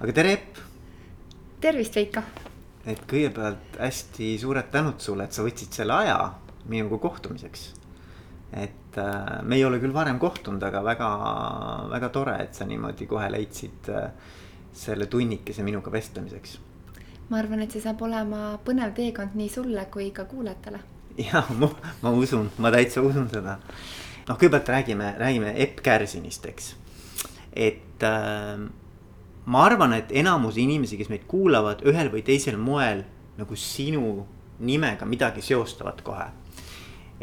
aga tere, Epp. tervist, Veiko. et kõigepealt hästi suured tänud sulle, et sa võtsid selle aja minuga kohtumiseks. et äh, me ei ole küll varem kohtunud, aga väga, väga tore, et sa niimoodi kohe leidsid äh, selle tunnikese minuga vestlemiseks. ma arvan, et see saab olema põnev teekond nii sulle kui ka kuulajatele. jah, ma usun, ma täitsa usun seda. noh, kõigepealt räägime, räägime Epp Kärsinist, eks. et äh, ma arvan, et enamus inimesi, kes meid kuulavad, ühel või teisel moel nagu sinu nimega midagi seostavad kohe.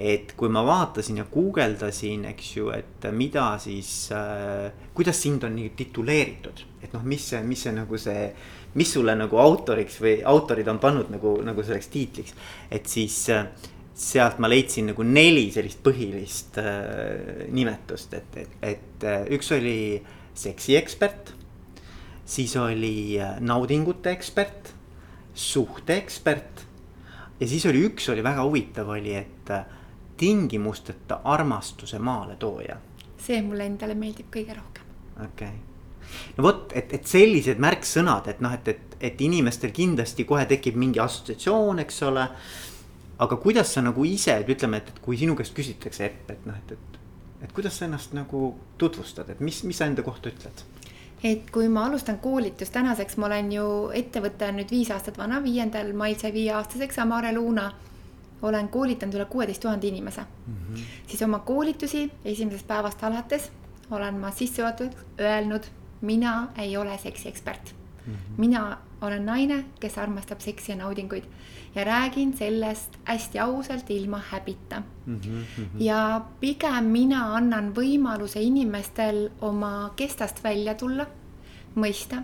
et kui ma vaatasin ja guugeldasin, eks ju, et mida siis äh,, kuidas sind on nii tituleeritud, et noh, mis see, mis see nagu see, mis sulle nagu autoriks või autorid on pannud nagu, nagu selleks tiitliks, et siis äh, sealt ma leidsin nagu neli sellist põhilist äh, nimetust, et, et, et äh, üks oli seksiekspert siis oli äh, naudingute ekspert, suhteekspert. ja siis oli üks oli väga huvitav, oli, et äh, tingimusteta armastuse maaletooja. see mulle endale meeldib kõige rohkem. okei okay., no vot, et, et sellised märksõnad, et noh, et, et, et inimestel kindlasti kohe tekib mingi assotsiatsioon, eks ole. aga kuidas sa nagu ise, et ütleme, et, et kui sinu käest küsitakse, Epp, et noh, et, et, et kuidas sa ennast nagu tutvustad, et mis, mis sa enda kohta ütled? Et kui ma alustan koolitust, tänaseks ma olen ju, ettevõte on nüüd viis aastat vana, viiendal mail sai viieaastaseks Amare Luna. olen koolitanud üle kuueteist tuhande inimese mm. -hmm. siis oma koolitusi esimesest päevast alates olen ma sissejuhatavalt öelnud, mina ei ole seksiekspert mm. -hmm. mina olen naine, kes armastab seksi ja naudinguid ja räägin sellest hästi ausalt, ilma häbita mm. -hmm. ja pigem mina annan võimaluse inimestel oma kestast välja tulla, mõista,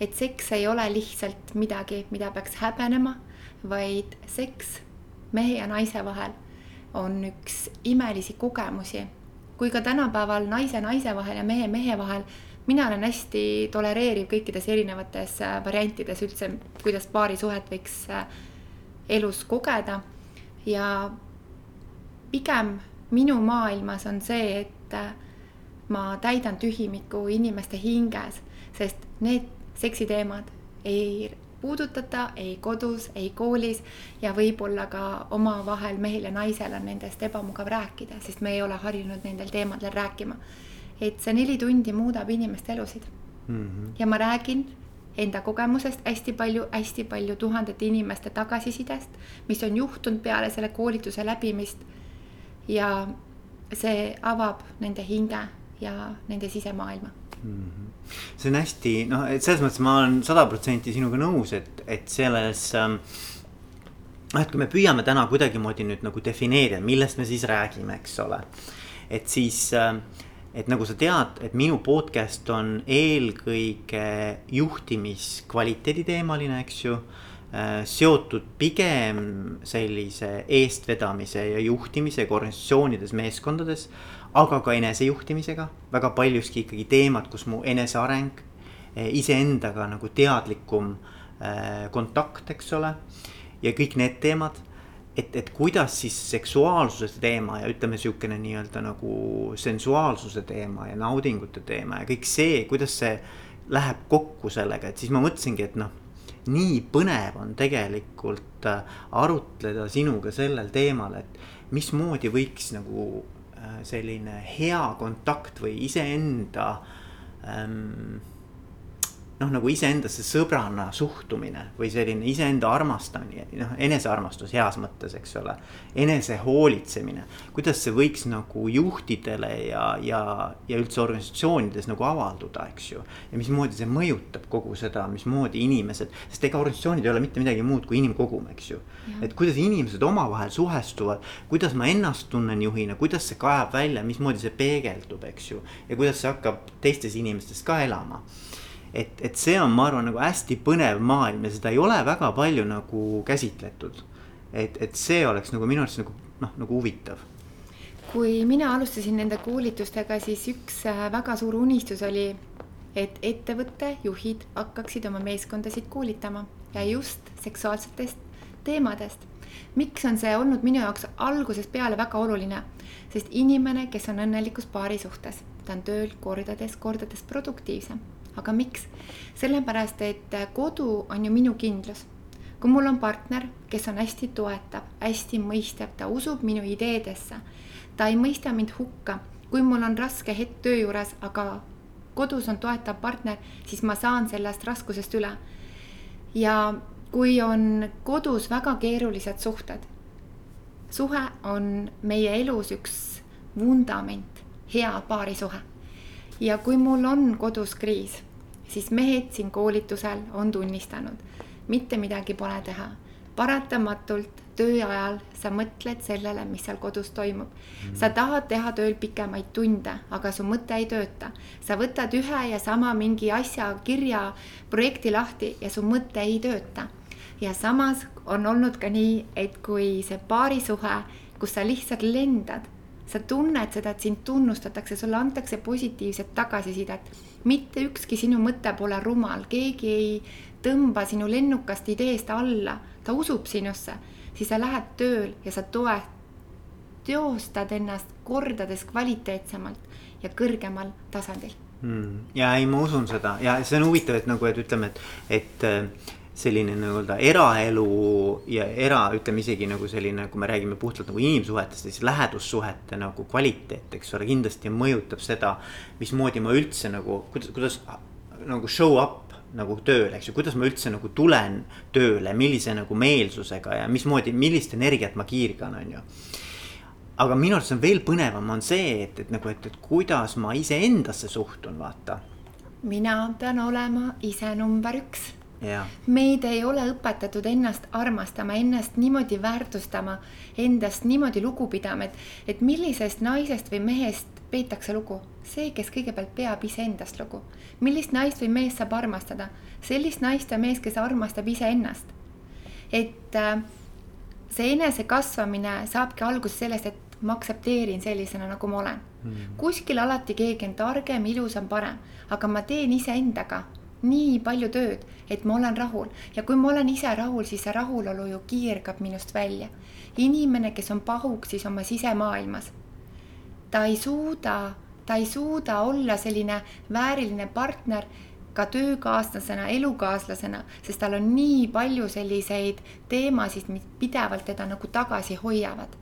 et seks ei ole lihtsalt midagi, mida peaks häbenema, vaid seks mehe ja naise vahel on üks imelisi kogemusi. kui ka tänapäeval naise naise vahel ja mehe mehe vahel mina olen hästi tolereeriv kõikides erinevates variantides üldse, kuidas paarisuhet võiks elus kogeda. ja pigem minu maailmas on see, et äh, ma täidan tühimiku inimeste hinges, sest need seksiteemad ei puudutata ei kodus, ei koolis ja võib-olla ka omavahel mehel ja naisel on nendest ebamugav rääkida, sest me ei ole harjunud nendel teemadel rääkima. Et see neli tundi muudab inimeste elusid mm. -hmm. ja ma räägin enda kogemusest hästi palju, hästi palju tuhandete inimeste tagasisidest, mis on juhtunud peale selle koolituse läbimist. ja see avab nende hinge ja nende sisemaailma mm. -hmm. see on hästi noh, et selles mõttes ma olen sada protsenti sinuga nõus, et, et selles ähm, noh, et kui me püüame täna kuidagimoodi nüüd nagu defineerida, millest me siis räägime, eks ole. et siis äh, et nagu sa tead, et minu podcast on eelkõige juhtimiskvaliteedi teemaline, eks ju. Äh, seotud pigem sellise eestvedamise ja juhtimisega organisatsioonides, meeskondades. aga ka enesejuhtimisega, väga paljuski ikkagi teemad, kus mu eneseareng, äh, iseendaga nagu teadlikum äh, kontakt, eks ole. ja kõik need teemad et, et kuidas siis seksuaalsuse teema ja ütleme, sihukene nii-öelda nagu sensuaalsuse teema ja naudingute teema ja kõik see, kuidas see läheb kokku sellega, et siis ma mõtlesingi, et noh. nii põnev on tegelikult äh, arutleda sinuga sellel teemal, et mismoodi võiks nagu äh, selline hea kontakt või iseenda ähm, noh, nagu iseendasse sõbrana suhtumine või selline iseenda armastamine, noh, enesearmastus heas mõttes, eks ole. enese hoolitsemine, kuidas see võiks nagu juhtidele ja, ja, ja üldse organisatsioonides nagu avalduda, eks ju. ja mismoodi see mõjutab kogu seda, mismoodi inimesed, sest ega organisatsioonid ei ole mitte midagi muud kui inimkogum, eks ju. et kuidas inimesed omavahel suhestuvad, kuidas ma ennast tunnen juhina, kuidas see kajab välja, mismoodi see peegeldub, eks ju. ja kuidas see hakkab teistes inimestes ka elama et, et see on, ma arvan, nagu hästi põnev maailm ja seda ei ole väga palju nagu käsitletud. et, et see oleks nagu minu arust nagu noh, nagu huvitav. kui mina alustasin nende koolitustega, siis üks äh, väga suur unistus oli, et ettevõtte juhid hakkaksid oma meeskondasid koolitama ja just seksuaalsetest teemadest miks on see olnud minu jaoks algusest peale väga oluline, sest inimene, kes on õnnelikus paari suhtes, ta on tööl kordades, kordades produktiivsem aga miks? sellepärast, et kodu on ju minu kindlus. kui mul on partner, kes on hästi toetav, hästi mõistev, ta usub minu ideedesse, ta ei mõista mind hukka, kui mul on raske hetk töö juures, aga kodus on toetav partner, siis ma saan sellest raskusest üle. ja kui on kodus väga keerulised suhted, suhe on meie elus üks vundament, hea paarisuhe. Ja kui mul on kodus kriis siis mehed siin koolitusel on tunnistanud, mitte midagi pole teha. paratamatult töö ajal sa mõtled sellele, mis seal kodus toimub mm.. sa tahad teha tööl pikemaid tunde, aga su mõte ei tööta. sa võtad ühe ja sama mingi asja, kirja, projekti lahti ja su mõte ei tööta. ja samas on olnud ka nii, et kui see paarisuhe, kus sa lihtsalt lendad sa tunned seda, et sind tunnustatakse, sulle antakse positiivset tagasisidet. mitte ükski sinu mõte pole rumal, keegi ei tõmba sinu lennukast ideest alla, ta usub sinusse, siis sa lähed tööl ja sa toe, teostad ennast kordades kvaliteetsemalt ja kõrgemal tasandil. Mm.. ja ei, ma usun seda. Ja see on huvitav, et nagu, et ütleme, et, et selline nii-öelda eraelu ja era, ütleme isegi nagu selline, kui me räägime puhtalt nagu inimsuhetest, siis lähedussuhete nagu kvaliteet, eks ole, kindlasti mõjutab seda. mismoodi ma üldse nagu, kuidas, kuidas nagu show up nagu tööle, eks ju, kuidas ma üldse nagu tulen tööle, millise nagu meelsusega ja mismoodi, millist energiat ma kiirgan, on ju aga minu arust on veel põnevam, on see, et, et nagu, et, et kuidas ma iseendasse suhtun, vaata. mina pean olema ise number üks Yeah. meid ei ole õpetatud ennast armastama, ennast niimoodi väärtustama, endast niimoodi lugu pidama, et, et millisest naisest või mehest peetakse lugu. see, kes kõigepealt peab iseendast lugu. millist naist või meest saab armastada? sellist naist ja meest, kes armastab iseennast. et äh, see enesekasvamine saabki alguse sellest, et ma aktsepteerin sellisena, nagu ma olen mm. -hmm. kuskil alati keegi on targem, ilusam, parem, aga ma teen iseendaga nii palju tööd, et ma olen rahul ja kui ma olen ise rahul, siis see rahulolu ju kiirgab minust välja. inimene, kes on pahuksis oma sisemaailmas, ta ei suuda, ta ei suuda olla selline vääriline partner ka töökaaslasena, elukaaslasena, sest tal on nii palju selliseid teemasid, mis pidevalt teda nagu tagasi hoiavad.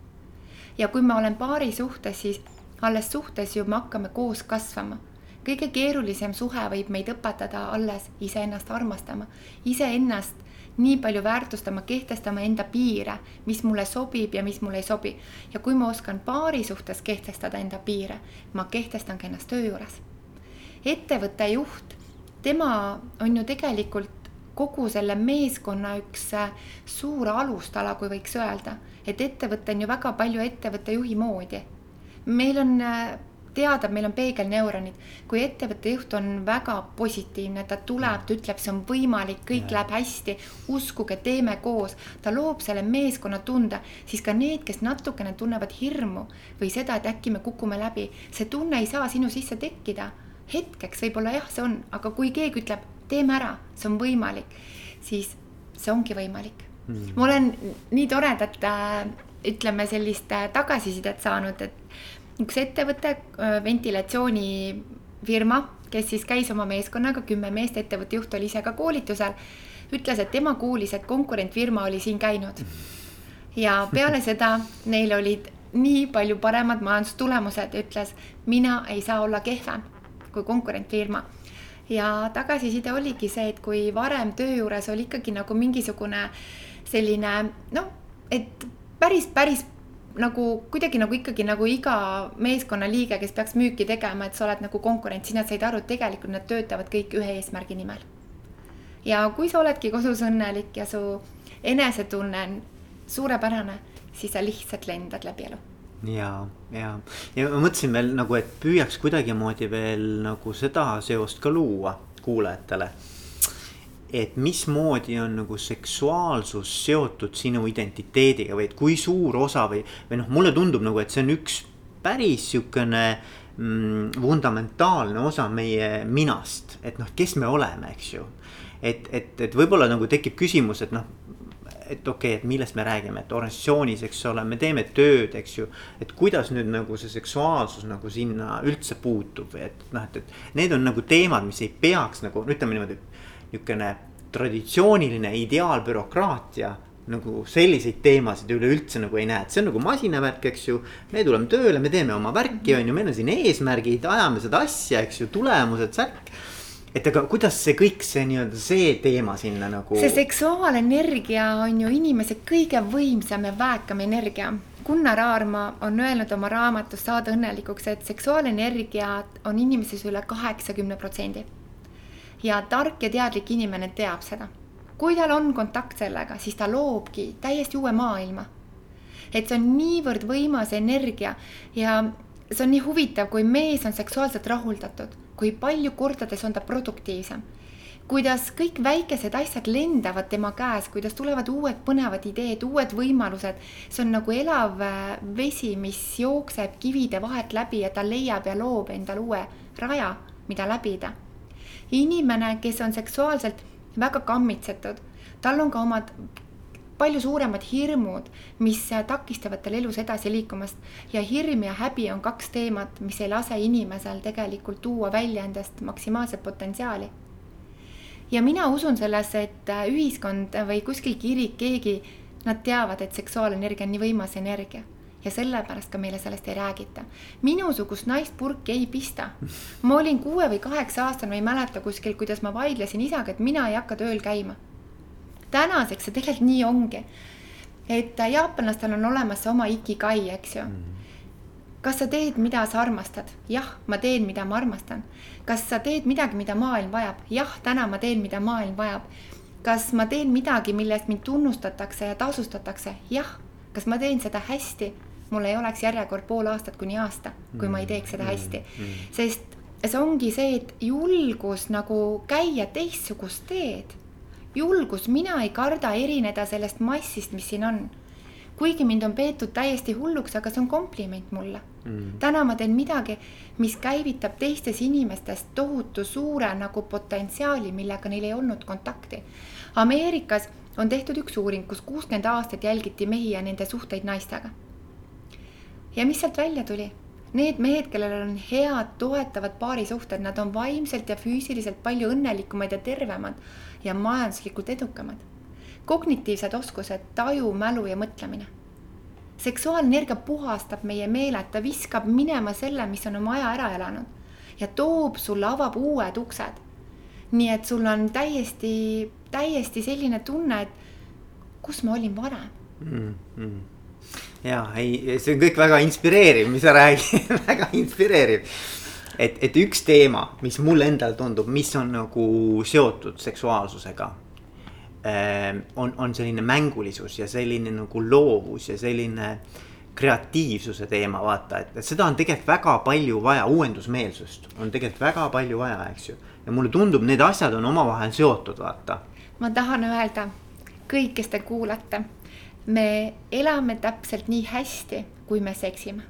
ja kui ma olen paari suhtes, siis alles suhtes ju me hakkame koos kasvama kõige keerulisem suhe võib meid õpetada alles iseennast armastama, iseennast nii palju väärtustama, kehtestama enda piire, mis mulle sobib ja mis mulle ei sobi. ja kui ma oskan paari suhtes kehtestada enda piire, ma kehtestan ka ennast töö juures. ettevõtte juht, tema on ju tegelikult kogu selle meeskonna üks äh, suur alustala, kui võiks öelda, et ettevõte on ju väga palju ettevõtte juhi moodi. meil on äh, teada, meil on peegelneuronid. kui ettevõtte juht on väga positiivne, ta tuleb, ta ütleb, see on võimalik, kõik ja. läheb hästi, uskuge, teeme koos, ta loob selle meeskonnatunde, siis ka need, kes natukene tunnevad hirmu või seda, et äkki me kukume läbi, see tunne ei saa sinu sisse tekkida. hetkeks võib-olla jah, see on, aga kui keegi ütleb, teeme ära, see on võimalik, siis see ongi võimalik mm.. ma olen nii toredat äh, ütleme sellist äh, tagasisidet saanud, et üks ettevõte, äh, ventilatsioonifirma, kes siis käis oma meeskonnaga, kümme meest, ettevõtte juht oli ise ka koolitusel, ütles, et tema kuulis, et konkurentfirma oli siin käinud. ja peale seda neil olid nii palju paremad majandustulemused, ütles, mina ei saa olla kehvem kui konkurentfirma ja tagasiside oligi see, et kui varem töö juures oli ikkagi nagu mingisugune selline noh, et päris, päris nagu kuidagi nagu ikkagi nagu iga meeskonnaliige, kes peaks müüki tegema, et sa oled nagu konkurent, siis nad said aru, et tegelikult nad töötavad kõik ühe eesmärgi nimel. ja kui sa oledki kodus õnnelik ja su enesetunne on suurepärane, siis sa lihtsalt lendad läbi elu. Ja, ja, ja ma mõtlesin veel nagu, et püüaks kuidagimoodi veel nagu seda seost ka luua kuulajatele et mismoodi on nagu seksuaalsus seotud sinu identiteediga või et kui suur osa või, või noh, mulle tundub nagu, et see on üks päris sihukene mm, fundamentaalne osa meie minast, et noh, kes me oleme, eks ju. et, et, et võib-olla nagu tekib küsimus, et noh, et okei okay,, et millest me räägime, et organisatsioonis, eks ole, me teeme tööd, eks ju. et kuidas nüüd nagu see seksuaalsus nagu sinna üldse puutub või et noh, et, et need on nagu teemad, mis ei peaks nagu ütleme niimoodi. Niisugune traditsiooniline ideaalbürokraatia nagu selliseid teemasid üleüldse nagu ei näe, et see on nagu masinavärk, eks ju. me tuleme tööle, me teeme oma värki, on ju, meil on siin eesmärgid, ajame seda asja, eks ju, tulemused, särk et aga kuidas see kõik, see nii-öelda see teema sinna nagu. see seksuaalenergia on ju inimese kõige võimsam ja väekam energia. Gunnar Aarma on öelnud oma raamatus Saada õnnelikuks, et seksuaalenergia on inimeses üle kaheksakümne protsendi. Ja tark ja teadlik inimene teab seda. kui tal on kontakt sellega, siis ta loobki täiesti uue maailma. et see on niivõrd võimas energia ja see on nii huvitav, kui mees on seksuaalselt rahuldatud kui palju kordades on ta produktiivsem. kuidas kõik väikesed asjad lendavad tema käes, kuidas tulevad uued põnevad ideed, uued võimalused. see on nagu elav äh, vesi, mis jookseb kivide vahelt läbi ja ta leiab ja loob endale uue raja, mida läbida. Inimene, kes on seksuaalselt väga kammitsetud, tal on ka omad palju suuremad hirmud, mis takistavad tal elus edasi liikumast. ja hirm ja häbi on kaks teemat, mis ei lase inimesel tegelikult tuua välja endast maksimaalset potentsiaali. ja mina usun sellesse, et ühiskond või kuskil kirik, keegi, nad teavad, et seksuaalenergia on nii võimas energia ja sellepärast ka meile sellest ei räägita. minusugust naist purki ei pista. ma olin kuue või kaheksa aastane, ma ei mäleta kuskil, kuidas ma vaidlesin isaga, et mina ei hakka tööl käima tänaseks see tegelikult nii ongi. et jaapanlastel on olemas oma ikigai, eks ju mm. kas sa teed, mida sa armastad? jah, ma teen, mida ma armastan. kas sa teed midagi, mida maailm vajab? jah, täna ma teen, mida maailm vajab. kas ma teen midagi, mille eest mind tunnustatakse ja tasustatakse? jah. kas ma teen seda hästi? Mul ei oleks järjekord pool aastat kuni aasta, kui ma ei teeks seda hästi mm, sest see ongi see, et julgus nagu käia teistsugust teed julgus, mina ei karda erineda sellest massist, mis siin on. kuigi mind on peetud täiesti hulluks, aga see on kompliment mulle mm.. täna ma teen midagi, mis käivitab teistes inimestes tohutu suure nagu potentsiaali, millega neil ei olnud kontakti. Ameerikas on tehtud üks uuring, kus kuuskümmend aastat jälgiti mehi ja nende suhteid naistega. Ja mis sealt välja tuli? Need mehed, kellel on head toetavad paarisuhted, nad on vaimselt ja füüsiliselt palju õnnelikumad ja tervemad ja majanduslikult edukamad. kognitiivsed oskused, taju, mälu ja mõtlemine. seksuaalenergia puhastab meie meele, ta viskab minema selle, mis on oma aja ära elanud ja toob sulle, avab uued uksed. nii et sul on täiesti, täiesti selline tunne, et kus ma olin varem mm. -hmm ja ei, see on kõik väga inspireeriv, mis sa räägid väga inspireeriv et, et üks teema, mis mulle endale tundub, mis on nagu seotud seksuaalsusega. Ähm, on, on selline mängulisus ja selline nagu loovus ja selline kreatiivsuse teema, vaata, et, seda on tegelikult väga palju vaja, uuendusmeelsust on tegelikult väga palju vaja, eks ju. ja mulle tundub, need asjad on omavahel seotud, vaata. ma tahan öelda, kõik, kes te kuulate, me elame täpselt nii hästi, kui me seksime.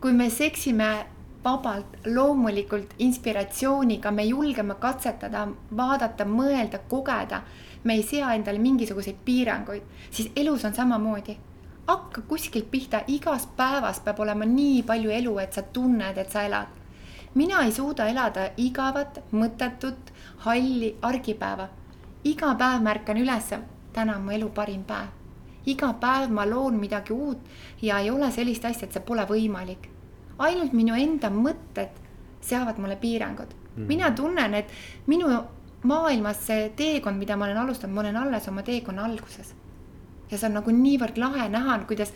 kui me seksime vabalt, loomulikult inspiratsiooniga, me julgeme katsetada, vaadata, mõelda, kogeda. me ei sea endale mingisuguseid piiranguid, siis elus on samamoodi. hakka kuskilt pihta, igas päevas peab olema nii palju elu, et sa tunned, et sa elad. mina ei suuda elada igavat, mõttetut, halli argipäeva. iga päev märkan ülesse, täna on mu elu parim päev iga päev ma loon midagi uut ja ei ole sellist asja, et see pole võimalik ainult minu enda mõtted seavad mulle piirangud mm.. mina tunnen, et minu maailmas see teekond, mida ma olen alustanud, ma olen alles oma teekonna alguses. ja see on nagu niivõrd lahe näha, kuidas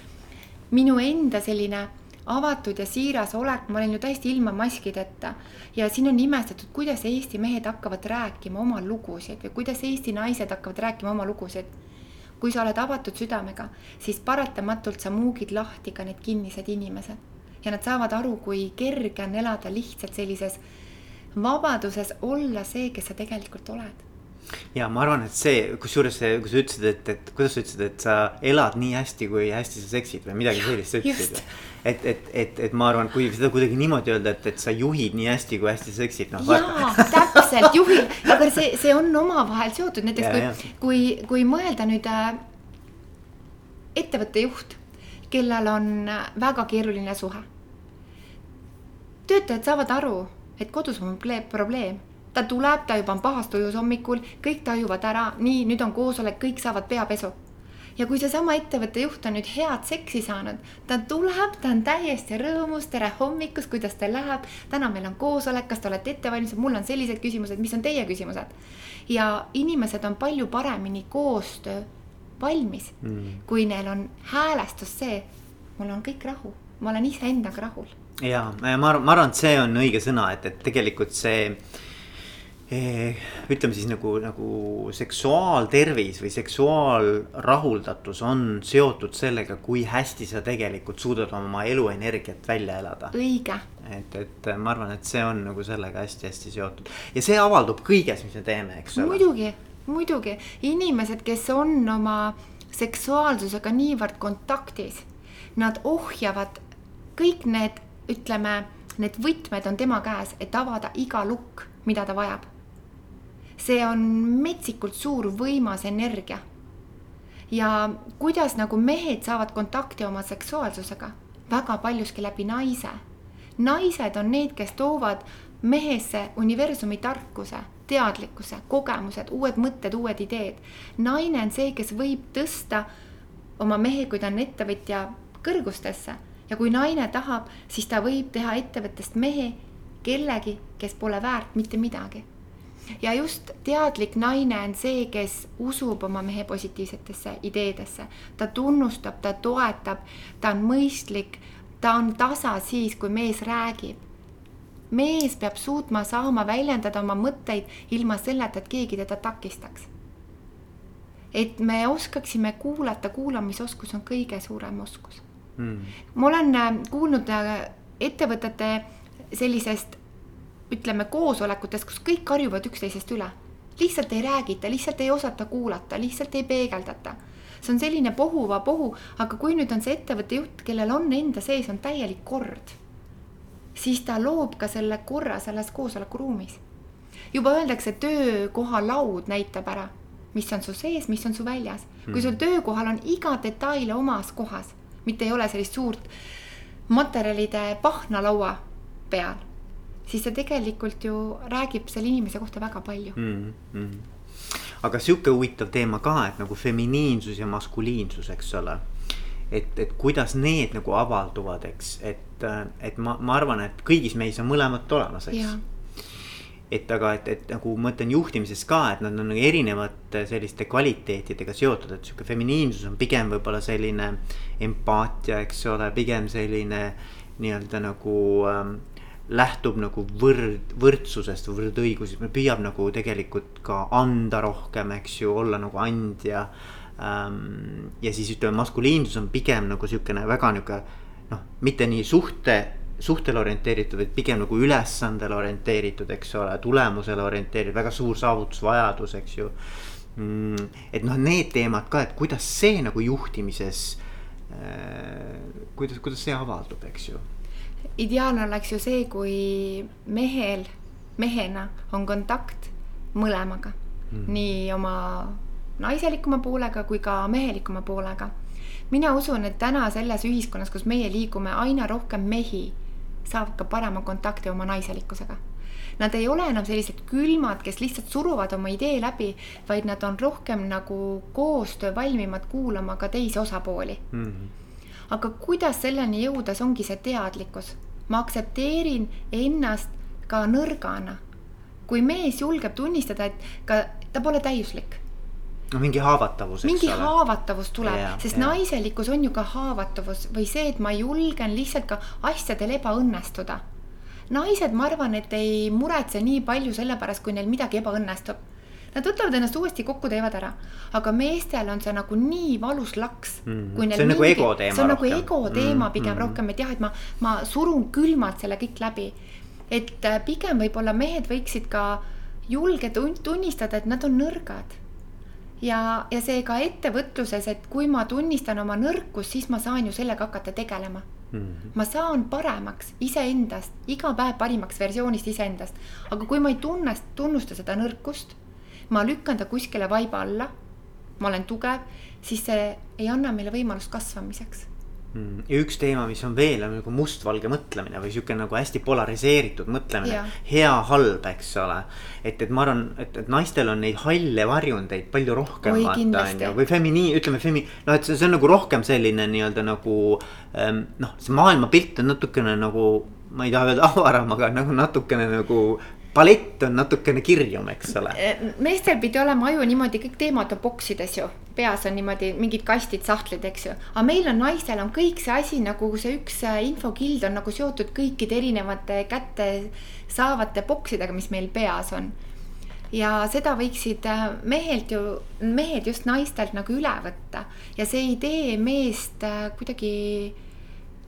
minu enda selline avatud ja siiras olek, ma olen ju täiesti ilma maskideta. ja siin on imestatud, kuidas Eesti mehed hakkavad rääkima oma lugusid või kuidas Eesti naised hakkavad rääkima oma lugusid. Kui sa oled avatud südamega, siis paratamatult sa muugid lahti ka need kinnised inimesed ja nad saavad aru, kui kerge on elada lihtsalt sellises vabaduses olla see, kes sa tegelikult oled ja ma arvan, et see, kusjuures see, kui sa ütlesid, et, et kuidas sa ütlesid, et sa elad nii hästi, kui hästi sa seksid või midagi sellist sa ütlesid. et, et, et, et ma arvan, kui seda kuidagi niimoodi öelda, et, et sa juhid nii hästi, kui hästi sa seksid, noh. täpselt otseselt juhil, aga see, see on omavahel seotud, näiteks kui kui, kui mõelda nüüd äh, ettevõtte juht, kellel on äh, väga keeruline suhe. töötajad saavad aru, et kodus on probleem, ta tuleb, ta juba on pahas tujus hommikul, kõik tajuvad ära, nii nüüd on koosolek, kõik saavad peapesu ja kui seesama ettevõtte juht on nüüd head seksi saanud, ta tuleb, ta on täiesti rõõmus, tere hommikust, kuidas teil läheb, täna meil on koosolek, kas te olete ette valmistatud, mul on sellised küsimused, mis on teie küsimused. ja inimesed on palju paremini koostöö valmis mm., kui neil on häälestus see, mul on kõik rahu, ma olen iseendaga rahul. ja ma arvan, ma arvan, et see on õige sõna, et, et tegelikult see ütleme siis nagu, nagu seksuaaltervis või seksuaalrahuldatus on seotud sellega, kui hästi sa tegelikult suudad oma eluenergiat välja elada. õige, et, et ma arvan, et see on nagu sellega hästi-hästi seotud ja see avaldub kõiges, mis me teeme, eks ole. muidugi, muidugi inimesed, kes on oma seksuaalsusega niivõrd kontaktis, nad ohjavad kõik need, ütleme, need võtmed on tema käes, et avada iga lukk, mida ta vajab. See on metsikult suur võimas energia. ja kuidas nagu mehed saavad kontakti oma seksuaalsusega, väga paljuski läbi naise. naised on need, kes toovad mehesse universumi tarkuse, teadlikkuse, kogemused, uued mõtted, uued ideed. naine on see, kes võib tõsta oma mehe, kui ta on ettevõtja, kõrgustesse ja kui naine tahab, siis ta võib teha ettevõttest mehe kellegi, kes pole väärt mitte midagi ja just teadlik naine on see, kes usub oma mehe positiivsetesse ideedesse, ta tunnustab, ta toetab, ta on mõistlik, ta on tasa siis, kui mees räägib. mees peab suutma saama väljendada oma mõtteid ilma selleta, et keegi teda takistaks. et me oskaksime kuulata, kuulamisoskus on kõige suurem oskus mm.. ma olen äh, kuulnud äh, ettevõtete sellisest, ütleme koosolekutest, kus kõik karjuvad üksteisest üle. lihtsalt ei räägita, lihtsalt ei osata kuulata, lihtsalt ei peegeldata. see on selline pohuva-pohu, aga kui nüüd on see ettevõtte juht, kellel on enda sees on täielik kord, siis ta loob ka selle korra selles koosolekuruumis. juba öeldakse, töökoha laud näitab ära, mis on su sees, mis on su väljas. kui sul töökohal on iga detail omas kohas, mitte ei ole sellist suurt materjalide pahnalaua peal, siis see tegelikult ju räägib selle inimese kohta väga palju. mm. -hmm. aga sihuke huvitav teema ka, et nagu feminiinsus ja maskuliinsus, eks ole. et, et kuidas need nagu avalduvad, eks, et, et ma, ma arvan, et kõigis meis on mõlemat olemas, eks et aga, et, et nagu ma mõtlen juhtimises ka, et nad on nagu erinevate selliste kvaliteetidega seotud, et sihuke feminiinsus on pigem võib-olla selline empaatia, eks ole, pigem selline nii-öelda nagu ähm, lähtub nagu võrd, võrdsusest võrdõigusest, püüab nagu tegelikult ka anda rohkem, eks ju, olla nagu andja ähm,. ja siis ütleme, maskuliinsus on pigem nagu sihukene väga nihuke noh, mitte nii suhte, suhtele orienteeritud, vaid pigem nagu ülesandele orienteeritud, eks ole, tulemusele orienteeritud, väga suur saavutusvajadus, eks ju mm,. et noh, need teemad ka, et kuidas see nagu juhtimises äh,, kuidas, kuidas see avaldub, eks ju ideaalne oleks ju see, kui mehel, mehena on kontakt mõlemaga mm., nii oma naiselikuma poolega kui ka mehelikuma poolega. mina usun, et täna selles ühiskonnas, kus meie liigume, aina rohkem mehi saavad ka parema kontakti oma naiselikkusega. Nad ei ole enam sellised külmad, kes lihtsalt suruvad oma idee läbi, vaid nad on rohkem nagu koostöövalmimad kuulama ka teisi osapooli mm. -hmm. Aga kuidas selleni jõuda, see ongi see teadlikkus. ma aktsepteerin ennast ka nõrgana. kui mees julgeb tunnistada, et ka ta pole täiuslik, no mingi haavatavus, mingi ole. haavatavus tuleb Jaa,, sest jaa. naiselikkus on ju ka haavatavus või see, et ma julgen lihtsalt ka asjadel ebaõnnestuda. naised, ma arvan, et ei muretse nii palju selle pärast, kui neil midagi ebaõnnestub. Nad võtavad ennast uuesti kokku, teevad ära, aga meestel on see nagu nii valus laks kui neil See on nagu ego teema see on nagu rohkem. ego teema Mhm, pigem mhm. rohkem, et jah, et ma, ma surun külmalt selle kõik läbi. et äh, pigem võib-olla mehed võiksid ka julge tun- tunnistada, et nad on nõrgad ja, ja see ka ettevõtluses, et kui ma tunnistan oma nõrkust, siis ma saan ju sellega hakata tegelema. mm. -hmm. ma saan paremaks iseendast, iga päev parimaks versioonist iseendast, aga kui ma ei tunne, tunnusta seda nõrkust, ma lükkan ta kuskile vaiba alla, ma olen tugev, siis see ei anna meile võimalust kasvamiseks Mm. ja üks teema, mis on veel, on nagu mustvalge mõtlemine või sihuke nagu hästi polariseeritud mõtlemine, hea, halb, eks ole. et, et ma arvan, et, et naistel on neid halle varjundeid palju rohkem. või femini-, ütleme femi-, noh, et see, see on nagu rohkem selline nii-öelda nagu ähm,. noh, see maailmapilt on natukene nagu, ma ei taha öelda avaram, aga nagu natukene nagu palett on natukene kirjum, eks ole. Eh, meestel pidi olema aju niimoodi, kõik teemad on boksides ju, peas on niimoodi mingid kastid, sahtlid, eks ju. aga meil on naistel on kõik see asi nagu see üks äh, infokild on nagu seotud kõikide erinevate kätte saavate boksidega, mis meil peas on. ja seda võiksid äh, mehelt ju, mehed just naistelt nagu üle võtta ja see ei tee meest äh, kuidagi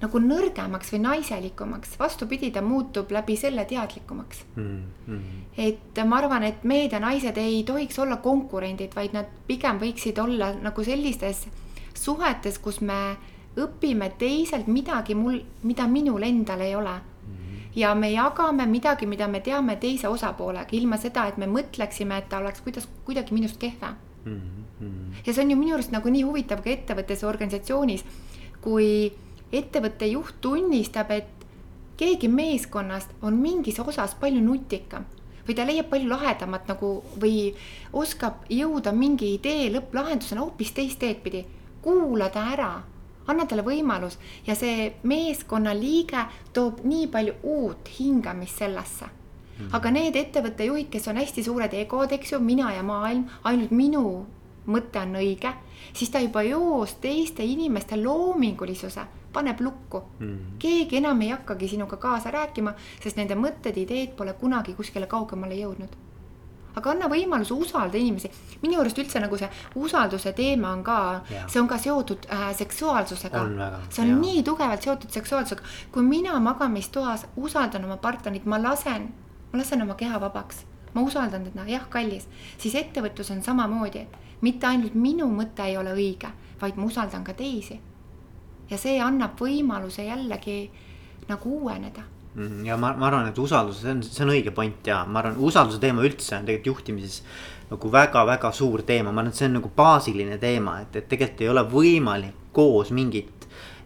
nagu nõrgemaks või naiselikumaks, vastupidi, ta muutub läbi selle teadlikumaks mm. -hmm. et ma arvan, et mehed ja naised ei tohiks olla konkurendid, vaid nad pigem võiksid olla nagu sellistes suhetes, kus me õpime teiselt midagi mul, mida minul endal ei ole mm. -hmm. ja me jagame midagi, mida me teame teise osapoolega, ilma seda, et me mõtleksime, et ta oleks kuidas, kuidagi minust kehvem mm. -hmm. ja see on ju minu arust nagu nii huvitav ka ettevõttes ja organisatsioonis, kui ettevõtte juht tunnistab, et keegi meeskonnast on mingis osas palju nutikam või ta leiab palju lahedamat nagu või oskab jõuda mingi idee lõpplahendusena hoopis teist teed pidi. kuula ta ära, anna talle võimalus ja see meeskonnaliige toob nii palju uut hingamist sellesse mm. -hmm. aga need ettevõtte juhid, kes on hästi suured egod, eks ju, mina ja maailm, ainult minu mõte on õige, siis ta juba joos teiste inimeste loomingulisuse paneb lukku mm. -hmm. keegi enam ei hakkagi sinuga kaasa rääkima, sest nende mõtted, ideed pole kunagi kuskile kaugemale jõudnud. aga anna võimaluse usaldada inimesi. minu arust üldse nagu see usalduse teema on ka, see on ka seotud äh, seksuaalsusega. see on ja. nii tugevalt seotud seksuaalsusega. kui mina magamistoas usaldan oma partnerit, ma lasen, ma lasen oma keha vabaks ma usaldan teda, jah, kallis, siis ettevõtlus on samamoodi. mitte ainult minu mõte ei ole õige, vaid ma usaldan ka teisi ja see annab võimaluse jällegi nagu uueneda. Mhm, ja ma, ma arvan, et usaldus, see on, see on õige point ja ma arvan, usalduse teema üldse on tegelikult juhtimises nagu väga-väga suur teema, ma arvan, et see on nagu baasiline teema, et, et tegelikult ei ole võimalik koos mingit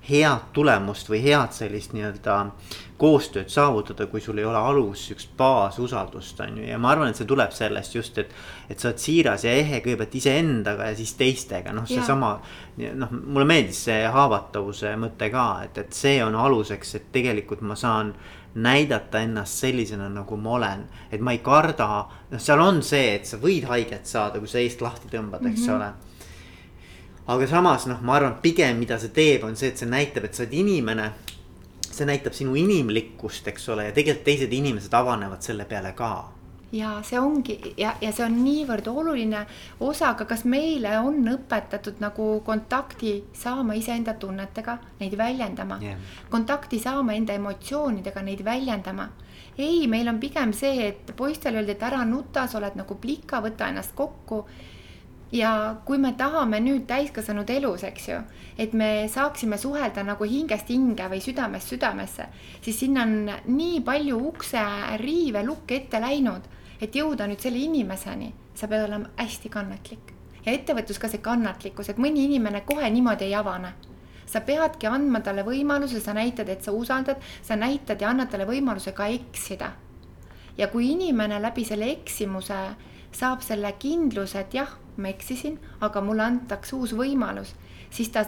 head tulemust või head sellist nii-öelda koostööd saavutada, kui sul ei ole alus siukest baasusaldust, on ju, ja ma arvan, et see tuleb sellest just, et. et sa oled siiras ja ehe kõigepealt iseendaga ja siis teistega, noh, seesama. noh, mulle meeldis see haavatavuse mõte ka, et, et see on aluseks, et tegelikult ma saan näidata ennast sellisena, nagu ma olen. et ma ei karda, noh, seal on see, et sa võid haiget saada, kui sa eest lahti tõmbad, eks mm -hmm. ole aga samas noh, ma arvan, pigem mida see teeb, on see, et see näitab, et sa oled inimene. see näitab sinu inimlikkust, eks ole, ja tegelikult teised inimesed avanevad selle peale ka ja see ongi ja, ja see on niivõrd oluline osa, aga kas meile on õpetatud nagu kontakti saama iseenda tunnetega, neid väljendama yeah., kontakti saama enda emotsioonidega, neid väljendama. ei, meil on pigem see, et poistele öeldi, et ära nuta, sa oled nagu plika, võta ennast kokku ja kui me tahame nüüd täiskasvanud elus, eks ju, et me saaksime suhelda nagu hingest hinge või südamest südamesse, siis sinna on nii palju ukse riive lukke ette läinud, et jõuda nüüd selle inimeseni, sa pead olema hästi kannatlik. ja ettevõtlus ka see kannatlikkus, et mõni inimene kohe niimoodi ei avane. sa peadki andma talle võimaluse, sa näitad, et sa usaldad, sa näitad ja annad talle võimaluse ka eksida. ja kui inimene läbi selle eksimuse saab selle kindluse, et jah ma eksisin, aga mulle antakse uus võimalus, siis ta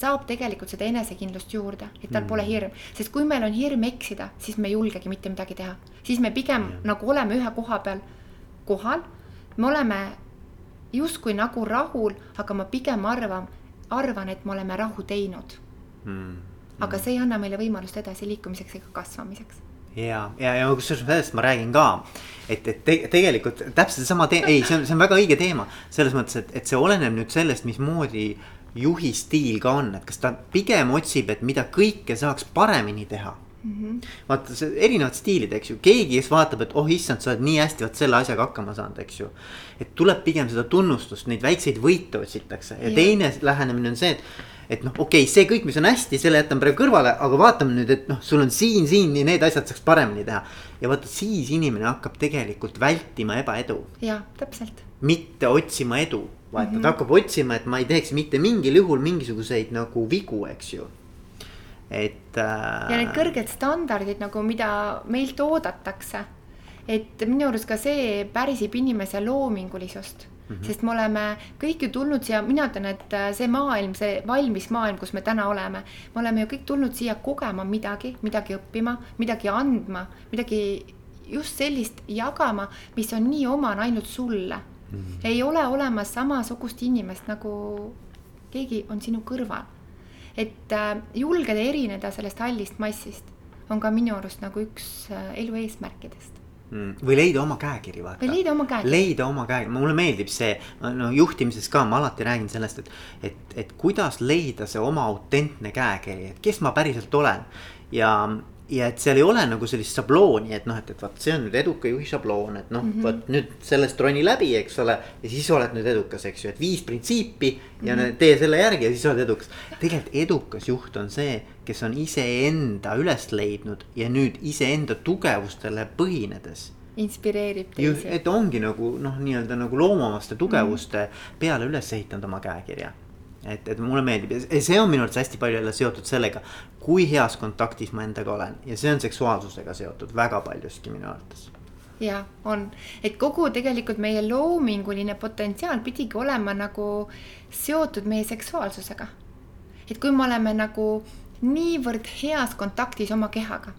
saab tegelikult seda enesekindlust juurde, et tal mm. pole hirm, sest kui meil on hirm eksida, siis me ei julgegi mitte midagi teha, siis me pigem mm. nagu oleme ühe koha peal kohal, me oleme justkui nagu rahul, aga ma pigem arvan, arvan, et me oleme rahu teinud. Mm.. aga see ei anna meile võimalust edasiliikumiseks ega kasvamiseks. Ja, ja, ja kusjuures sellest ma räägin ka, et, et te, tegelikult täpselt seesama tee-, ei, see on, see on väga õige teema. selles mõttes, et, et see oleneb nüüd sellest, mismoodi juhi stiil ka on, et kas ta pigem otsib, et mida kõike saaks paremini teha mm. -hmm. vaata see erinevad stiilid, eks ju, keegi, kes vaatab, et oh issand, sa oled nii hästi vot selle asjaga hakkama saanud, eks ju. et tuleb pigem seda tunnustust, neid väikseid võite otsitakse ja, ja teine lähenemine on see, et et noh, okei okay,, see kõik, mis on hästi, selle jätan praegu kõrvale, aga vaatame nüüd, et noh, sul on siin, siin ja need asjad saaks paremini teha. ja vaata, siis inimene hakkab tegelikult vältima ebaedu. jah, täpselt. mitte otsima edu, vaata mm, -hmm. ta hakkab otsima, et ma ei teeks mitte mingil juhul mingisuguseid nagu vigu, eks ju et äh.... ja need kõrged standardid nagu, mida meilt oodatakse. et minu arust ka see pärsib inimese loomingulisust mm. -hmm. sest me oleme kõik ju tulnud siia, mina ütlen, et äh, see maailm, see valmis maailm, kus me täna oleme, me oleme ju kõik tulnud siia kogema midagi, midagi õppima, midagi andma, midagi just sellist jagama, mis on nii omane ainult sulle mm. -hmm. ei ole olemas samasugust inimest nagu keegi on sinu kõrval. et äh, julgeda erineda sellest hallist massist on ka minu arust nagu üks äh, elu eesmärkidest Mm. või leida oma käekiri, vaata. või leida oma käekiri. leida oma käekiri, mulle meeldib see, no juhtimises ka ma alati räägin sellest, et, et, et kuidas leida see oma autentne käekiri, et kes ma päriselt olen. ja, ja et seal ei ole nagu sellist šablooni, et noh, et, et vot see on nüüd eduka juhi šabloon, et noh mm -hmm., vot nüüd sellest roni läbi, eks ole. ja siis oled nüüd edukas, eks ju, et viis printsiipi ja mm -hmm. tee selle järgi ja siis oled edukas. tegelikult edukas juht on see, kes on iseenda üles leidnud ja nüüd iseenda tugevustele põhinedes inspireerib teisi. et ongi nagu noh, nii-öelda nagu loomamaste tugevuste mm -hmm. peale üles ehitanud oma käekirja et, et mulle meeldib ja see on minu arvates hästi palju jälle seotud sellega, kui heas kontaktis ma endaga olen ja see on seksuaalsusega seotud väga paljuski minu arvates. ja on, et kogu tegelikult meie loominguline potentsiaal pidigi olema nagu seotud meie seksuaalsusega. et kui me oleme nagu niivõrd heas kontaktis oma kehaga,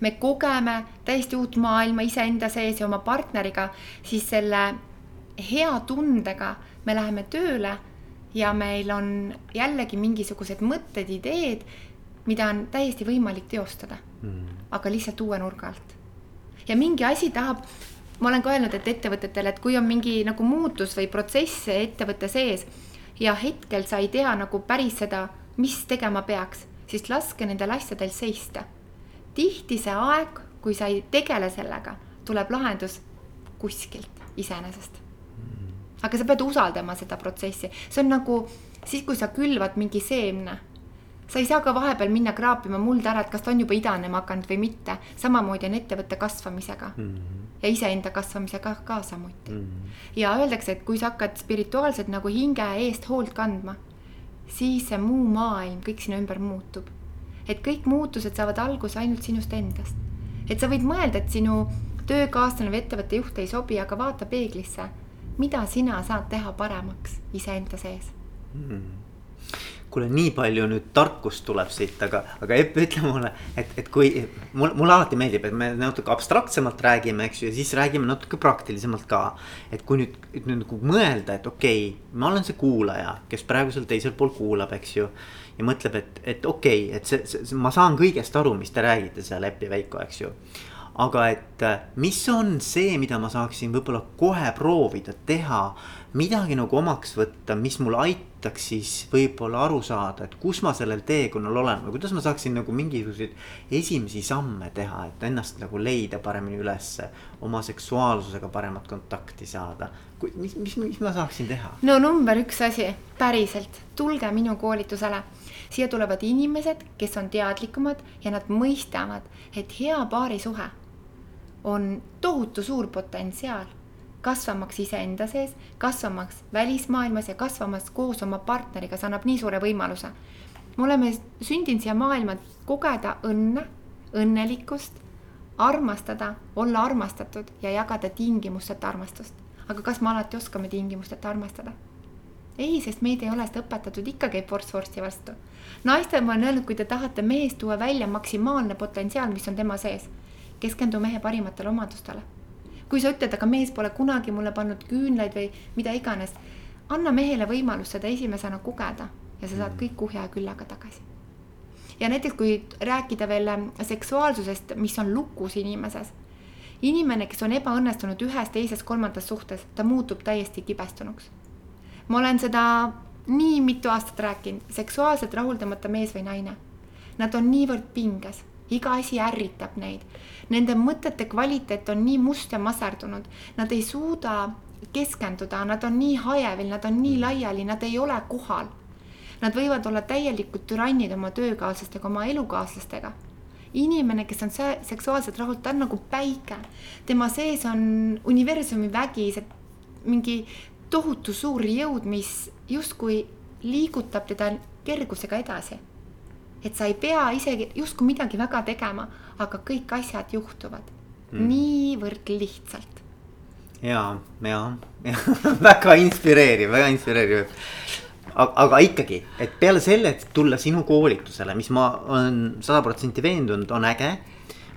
me kogeme täiesti uut maailma iseenda sees ja oma partneriga, siis selle hea tundega me läheme tööle ja meil on jällegi mingisugused mõtted, ideed, mida on täiesti võimalik teostada mm., aga lihtsalt uue nurga alt. ja mingi asi tahab, ma olen ka öelnud, et ettevõtetele, et kui on mingi nagu muutus või protsess ettevõtte sees ja hetkel sa ei tea nagu päris seda, mis tegema peaks, siis laske nendel asjadel seista. tihti see aeg, kui sa ei tegele sellega, tuleb lahendus kuskilt iseenesest aga sa pead usaldama seda protsessi, see on nagu siis, kui sa külvad mingi seemne. sa ei saa ka vahepeal minna kraapima mulda ära, et kas ta on juba idanema hakanud või mitte. samamoodi on ettevõtte kasvamisega mm -hmm. ja iseenda kasvamisega ka samuti mm. -hmm. ja öeldakse, et kui sa hakkad spirituaalselt nagu hinge eest hoolt kandma, siis see muu maailm, kõik sinu ümber muutub. et kõik muutused saavad alguse ainult sinust endast. et sa võid mõelda, et sinu töökaaslane või ettevõtte juht ei sobi, aga vaata peeglisse mida sina saad teha paremaks iseenda sees hmm.? kuule, nii palju nüüd tarkust tuleb siit, aga, aga Epp, ütle mulle, et, et kui mul, mulle alati meeldib, et me natuke abstraktsemalt räägime, eks ju, ja siis räägime natuke praktilisemalt ka. et kui nüüd, nüüd nagu mõelda, et okei okay,, ma olen see kuulaja, kes praegu seal teisel pool kuulab, eks ju. ja mõtleb, et, et okei okay,, et see, see, ma saan kõigest aru, mis te räägite seal Epp ja Veiko, eks ju aga et äh, mis on see, mida ma saaksin võib-olla kohe proovida teha, midagi nagu omaks võtta, mis mul aitaks siis võib-olla aru saada, et kus ma sellel teekonnal olen või kuidas ma saaksin nagu mingisuguseid esimesi samme teha, et ennast nagu leida paremini ülesse, oma seksuaalsusega paremat kontakti saada. mis, mis, mis ma saaksin teha? no number üks asi, päriselt, tulge minu koolitusele siia tulevad inimesed, kes on teadlikumad ja nad mõistavad, et hea paarisuhe on tohutu suur potentsiaal kasvamaks iseenda sees, kasvamaks välismaailmas ja kasvamas koos oma partneriga, see annab nii suure võimaluse. me oleme sündinud siia maailma kogeda õnne, õnnelikkust, armastada, olla armastatud ja jagada tingimusteta armastust. aga kas me alati oskame tingimusteta armastada? ei, sest meid ei ole seda õpetatud, ikka käib vorst vorsti vastu. naistele ma olen öelnud, kui te tahate meest tuua välja maksimaalne potentsiaal, mis on tema sees keskendu mehe parimatele omadustele. kui sa ütled, aga mees pole kunagi mulle pannud küünlaid või mida iganes, anna mehele võimalus seda esimesena kogeda ja sa saad mm. kõik kuhja ja küllaga tagasi. ja näiteks, kui rääkida veel ähm, seksuaalsusest, mis on lukus inimeses. inimene, kes on ebaõnnestunud ühes, teises, kolmandas suhtes, ta muutub täiesti kibestunuks. ma olen seda nii mitu aastat rääkinud, seksuaalselt rahuldamata mees või naine. Nad on niivõrd pinges iga asi ärritab neid. Nende mõtete kvaliteet on nii must ja maserdunud, nad ei suuda keskenduda, nad on nii hajevil, nad on nii laiali, nad ei ole kohal. Nad võivad olla täielikud türannid oma töökaaslastega, oma elukaaslastega inimene, kes on seksuaalselt rahul, ta on nagu päike. tema sees on universumi vägi, see mingi tohutu suur jõud, mis justkui liigutab teda kergusega edasi. Et sa ei pea isegi justkui midagi väga tegema, aga kõik asjad juhtuvad mm. niivõrd lihtsalt. ja, ja, ja väga inspireeriv, väga inspireeriv aga, ikkagi, et peale selle, et tulla sinu koolitusele, mis ma olen sada protsenti veendunud, on äge.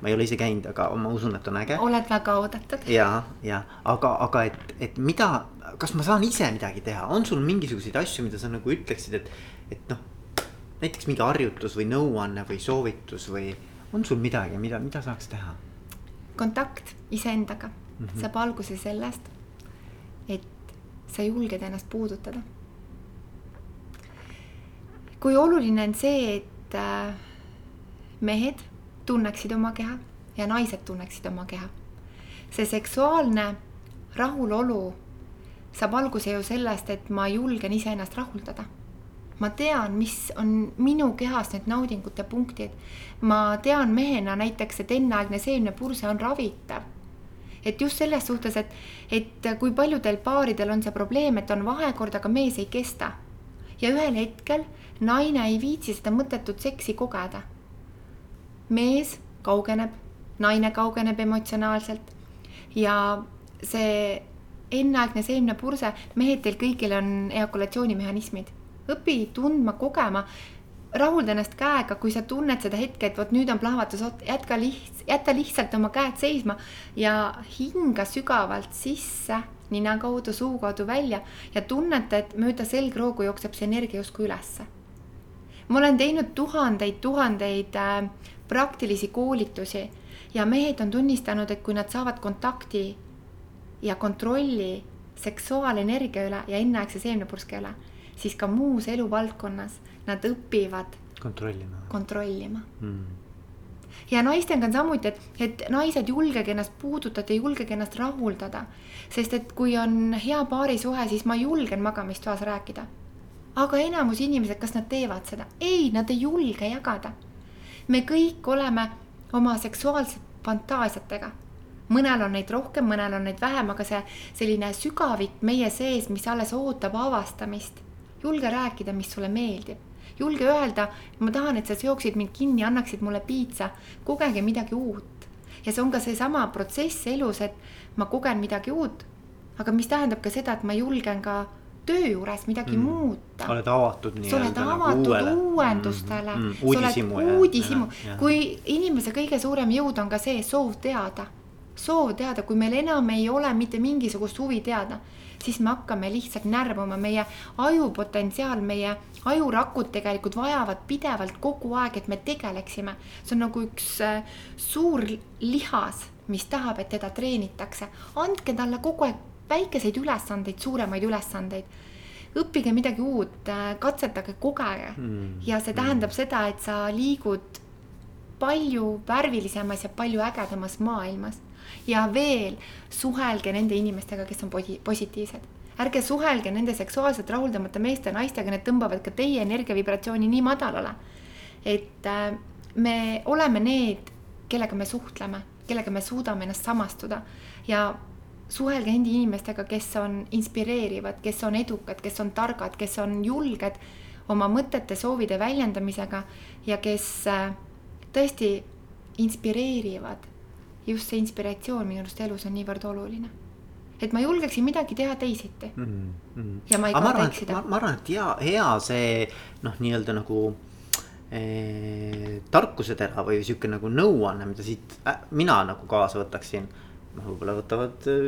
ma ei ole ise käinud, aga ma usun, et on äge. oled väga oodatud. ja, ja aga, aga et, et mida, kas ma saan ise midagi teha, on sul mingisuguseid asju, mida sa nagu ütleksid, et, et noh. Näiteks mingi harjutus või nõuanne või soovitus või on sul midagi, mida, mida saaks teha? kontakt iseendaga mm -hmm. saab alguse sellest, et sa julged ennast puudutada kui oluline on see, et äh, mehed tunneksid oma keha ja naised tunneksid oma keha. see seksuaalne rahulolu saab alguse ju sellest, et ma julgen iseennast rahuldada. Ma tean, mis on minu kehas need naudingute punktid. ma tean mehena näiteks, et enneaegne seemnepurse on ravitav. et just selles suhtes, et, et kui paljudel paaridel on see probleem, et on vahekord, aga mees ei kesta. ja ühel hetkel naine ei viitsi seda mõttetut seksi kogeda. mees kaugeneb, naine kaugeneb emotsionaalselt ja see enneaegne seemnepurse, mehed, teil kõigil on eakulatsioonimehhanismid. Õpi tundma, kogema, rahulda ennast käega, kui sa tunned seda hetke, et vot nüüd on plahvatus, jätka lihtsalt, jäta lihtsalt oma käed seisma ja hinga sügavalt sisse, nina kaudu, suu kaudu välja ja tunneta, et mööda selgroogu jookseb see energia justkui ülesse. Ma olen teinud tuhandeid, tuhandeid äh, praktilisi koolitusi ja mehed on tunnistanud, et kui nad saavad kontakti ja kontrolli seksuaalenergia üle ja enneaegse seemnepurske üle, siis ka muus eluvaldkonnas nad õpivad kontrollima, kontrollima. Mm. ja naistega on samuti, et, et naised julgege ennast puudutada, julgege ennast rahuldada, sest et kui on hea paarisuhe, siis ma julgen magamistoas rääkida aga enamus inimesed, kas nad teevad seda? ei, nad ei julge jagada. me kõik oleme oma seksuaalsete fantaasiatega. mõnel on neid rohkem, mõnel on neid vähem, aga see selline sügavik meie sees, mis alles ootab avastamist. Julge rääkida, mis sulle meeldib. julge öelda, ma tahan, et sa seoksid mind kinni, annaksid mulle piitsa, kogege midagi uut. ja see on ka seesama protsess elus, et ma kogen midagi uut. aga mis tähendab ka seda, et ma julgen ka töö juures midagi mm. muuta. oled avatud nii-öelda. sa oled nagu avatud nagu uuendustele mm. -hmm. uudishimu. uudishimu, kui inimese kõige suurem jõud on ka see soov teada. soov teada, kui meil enam ei ole mitte mingisugust huvi teada, siis me hakkame lihtsalt närvuma, meie ajupotentsiaal, meie ajurakud tegelikult vajavad pidevalt kogu aeg, et me tegeleksime. see on nagu üks äh, suur lihas, mis tahab, et teda treenitakse. andke talle kogu aeg väikeseid ülesandeid, suuremaid ülesandeid. õppige midagi uut, äh, katsetage, kogege mm. ja see tähendab mm. seda, et sa liigud palju värvilisemas ja palju ägedamas maailmas. Ja veel suhelge nende inimestega, kes on positiivsed ärge suhelge nende seksuaalselt rahuldamata meeste ja naistega, need tõmbavad ka teie energiavibratsiooni nii madalale. et äh, me oleme need, kellega me suhtleme, kellega me suudame ennast samastuda ja suhelge nende inimestega, kes on inspireerivad, kes on edukad, kes on targad, kes on julged oma mõtete, soovide väljendamisega ja kes äh, tõesti inspireerivad. Just see inspiratsioon minu arust elus on niivõrd oluline. et ma julgeksin midagi teha teisiti mm. -hmm. ja ma ei karda eksida. ma arvan, et hea, hea see noh, nii-öelda nagu eh, tarkusetera või sihuke nagu nõuanne, mida siit äh, mina nagu kaasa võtaksin noh, võib-olla võtavad äh,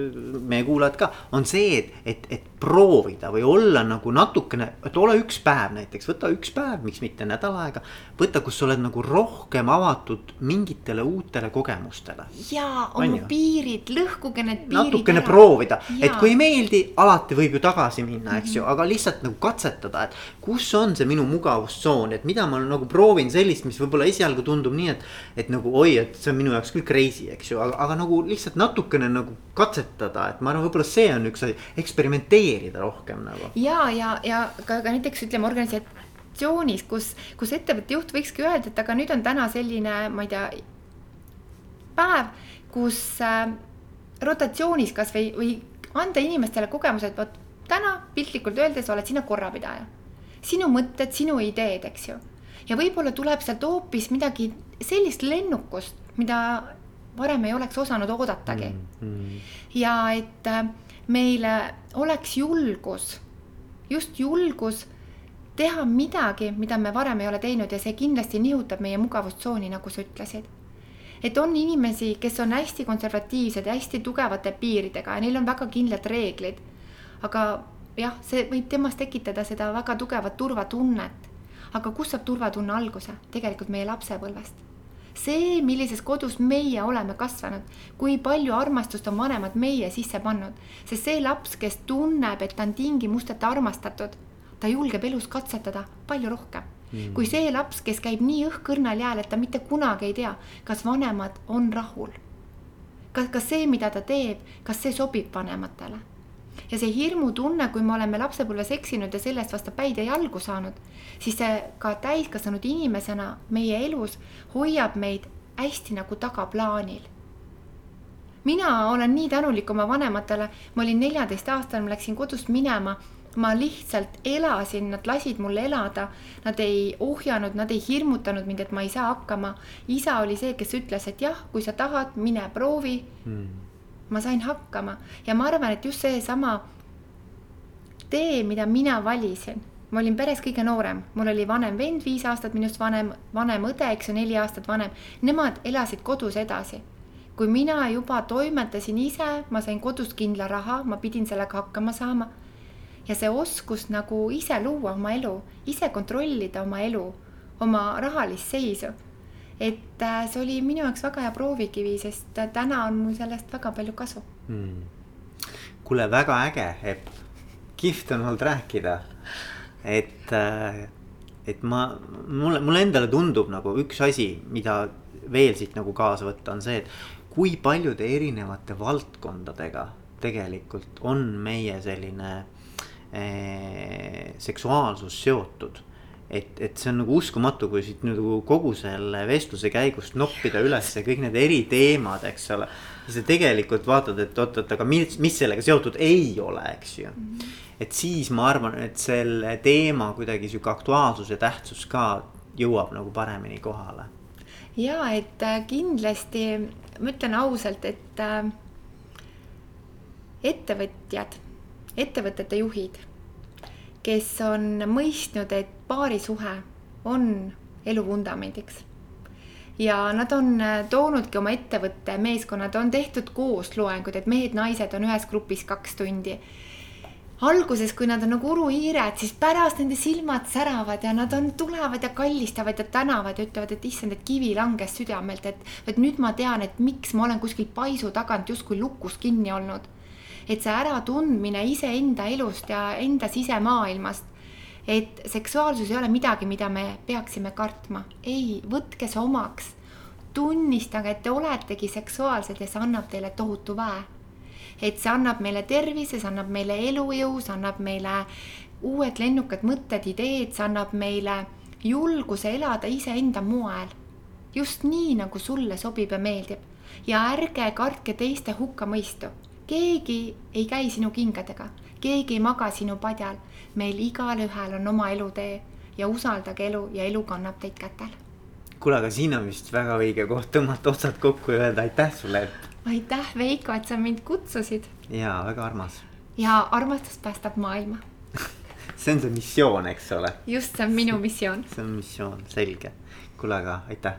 meie kuulajad ka, on see, et, et, et proovida või olla nagu natukene, et ole üks päev näiteks, võta üks päev, miks mitte nädal aega. võta, kus sa oled nagu rohkem avatud mingitele uutele kogemustele. ja oma piirid, lõhkuge need piirid. natukene ära. proovida, et kui ei meeldi, alati võib ju tagasi minna, eks ju, mhm. aga lihtsalt nagu katsetada, et kus on see minu mugavustsoon, et mida ma nagu proovin sellist, mis võib-olla esialgu tundub nii, et. et nagu oi, et see on minu jaoks küll crazy, eks ju, aga, aga nagu lihtsalt natukene nagu katsetada, et ma arvan, võib-olla see on üks asi, eksperimenteerida rohkem nagu. ja, ja, ja ka, ka näiteks ütleme organisatsioonis, kus, kus ettevõtte juht võikski öelda, et aga nüüd on täna selline, ma ei tea. päev, kus äh, rotatsioonis kasvõi või anda inimestele kogemuse, et vot täna piltlikult öeldes oled sina korrapidaja. sinu mõtted, sinu ideed, eks ju. ja võib-olla tuleb sealt hoopis midagi sellist lennukust, mida varem ei oleks osanud oodatagi mm. -hmm. ja et äh, meile oleks julgus, just julgus teha midagi, mida me varem ei ole teinud ja see kindlasti nihutab meie mugavustsooni, nagu sa ütlesid. et on inimesi, kes on hästi konservatiivsed ja hästi tugevate piiridega ja neil on väga kindlad reeglid. aga jah, see võib temas tekitada seda väga tugevat turvatunnet. aga kust saab turvatunne alguse? tegelikult meie lapsepõlvest see, millises kodus meie oleme kasvanud, kui palju armastust on vanemad meie sisse pannud, sest see laps, kes tunneb, et ta on tingimusteta armastatud, ta julgeb elus katsetada palju rohkem mm. kui see laps, kes käib nii õhkõrnal jääl, et ta mitte kunagi ei tea, kas vanemad on rahul. kas, kas see, mida ta teeb, kas see sobib vanematele ja see hirmutunne, kui me oleme lapsepõlves eksinud ja selle eest vastu päid ja jalgu saanud, siis see ka täiskasvanud inimesena meie elus hoiab meid hästi nagu tagaplaanil. mina olen nii tänulik oma vanematele, ma olin neljateistaastane, ma läksin kodust minema. Ma lihtsalt elasin, nad lasid mul elada, nad ei ohjanud, nad ei hirmutanud mind, et ma ei saa hakkama. isa oli see, kes ütles, et jah, kui sa tahad, mine proovi. Hmm ma sain hakkama ja ma arvan, et just seesama tee, mida mina valisin, ma olin peres kõige noorem, mul oli vanem vend, viis aastat minust vanem, vanem õde, eks ju, neli aastat vanem. Nemad elasid kodus edasi. kui mina juba toimetasin ise, ma sain kodust kindla raha, ma pidin sellega hakkama saama. ja see oskus nagu ise luua oma elu, ise kontrollida oma elu, oma rahalist seisu et äh, see oli minu jaoks väga hea proovikivi, sest täna on mul sellest väga palju kasu hmm.. kuule, väga äge, Epp, kihvt on olnud rääkida. et, äh, et ma, mulle, mulle endale tundub nagu üks asi, mida veel siit nagu kaasa võtta, on see, et kui paljude erinevate valdkondadega tegelikult on meie selline eh, seksuaalsus seotud et, et see on nagu uskumatu, kui siit nagu kogu selle vestluse käigus noppida üles kõik need eriteemad, eks ole. ja sa tegelikult vaatad, et oot-oot, aga mis, mis sellega seotud ei ole, eks ju mm. -hmm. et siis ma arvan, et selle teema kuidagi sihuke aktuaalsus ja tähtsus ka jõuab nagu paremini kohale. ja et äh, kindlasti ma ütlen ausalt, et äh, ettevõtjad, ettevõtete juhid kes on mõistnud, et paarisuhe on elu vundamendiks. ja nad on äh, toonudki oma ettevõtte meeskonnad, on tehtud koosloengud, et mehed-naised on ühes grupis kaks tundi alguses, kui nad on nagu uruhiired, siis pärast nende silmad säravad ja nad on, tulevad ja kallistavad ja tänavad ja ütlevad, et issand, et kivi langes südamelt, et, et nüüd ma tean, et miks ma olen kuskil paisu tagant justkui lukus kinni olnud et see äratundmine iseenda elust ja enda sisemaailmast. Et seksuaalsus ei ole midagi, mida me peaksime kartma, ei, võtke see omaks. tunnistage, et te oletegi seksuaalsed ja see annab teile tohutu väe. et see annab meile tervise, see annab meile elujõu, see annab meile uued lennukad mõtted, ideed, see annab meile julguse elada iseenda moel. just nii, nagu sulle sobib ja meeldib ja ärge kartke teiste hukkamõistu keegi ei käi sinu kingadega, keegi ei maga sinu padjal. Meil igalühel on oma elutee ja usaldage elu ja elu kannab teid kätel. kuule, aga siin on vist väga õige koht tõmmata otsad kokku ja öelda aitäh sulle, aitäh, Veiko, et sa mind kutsusid. ja väga armas. ja armastus päästab maailma see on see missioon, eks ole. just, see on minu missioon see on missioon, selge. kuule, aga aitäh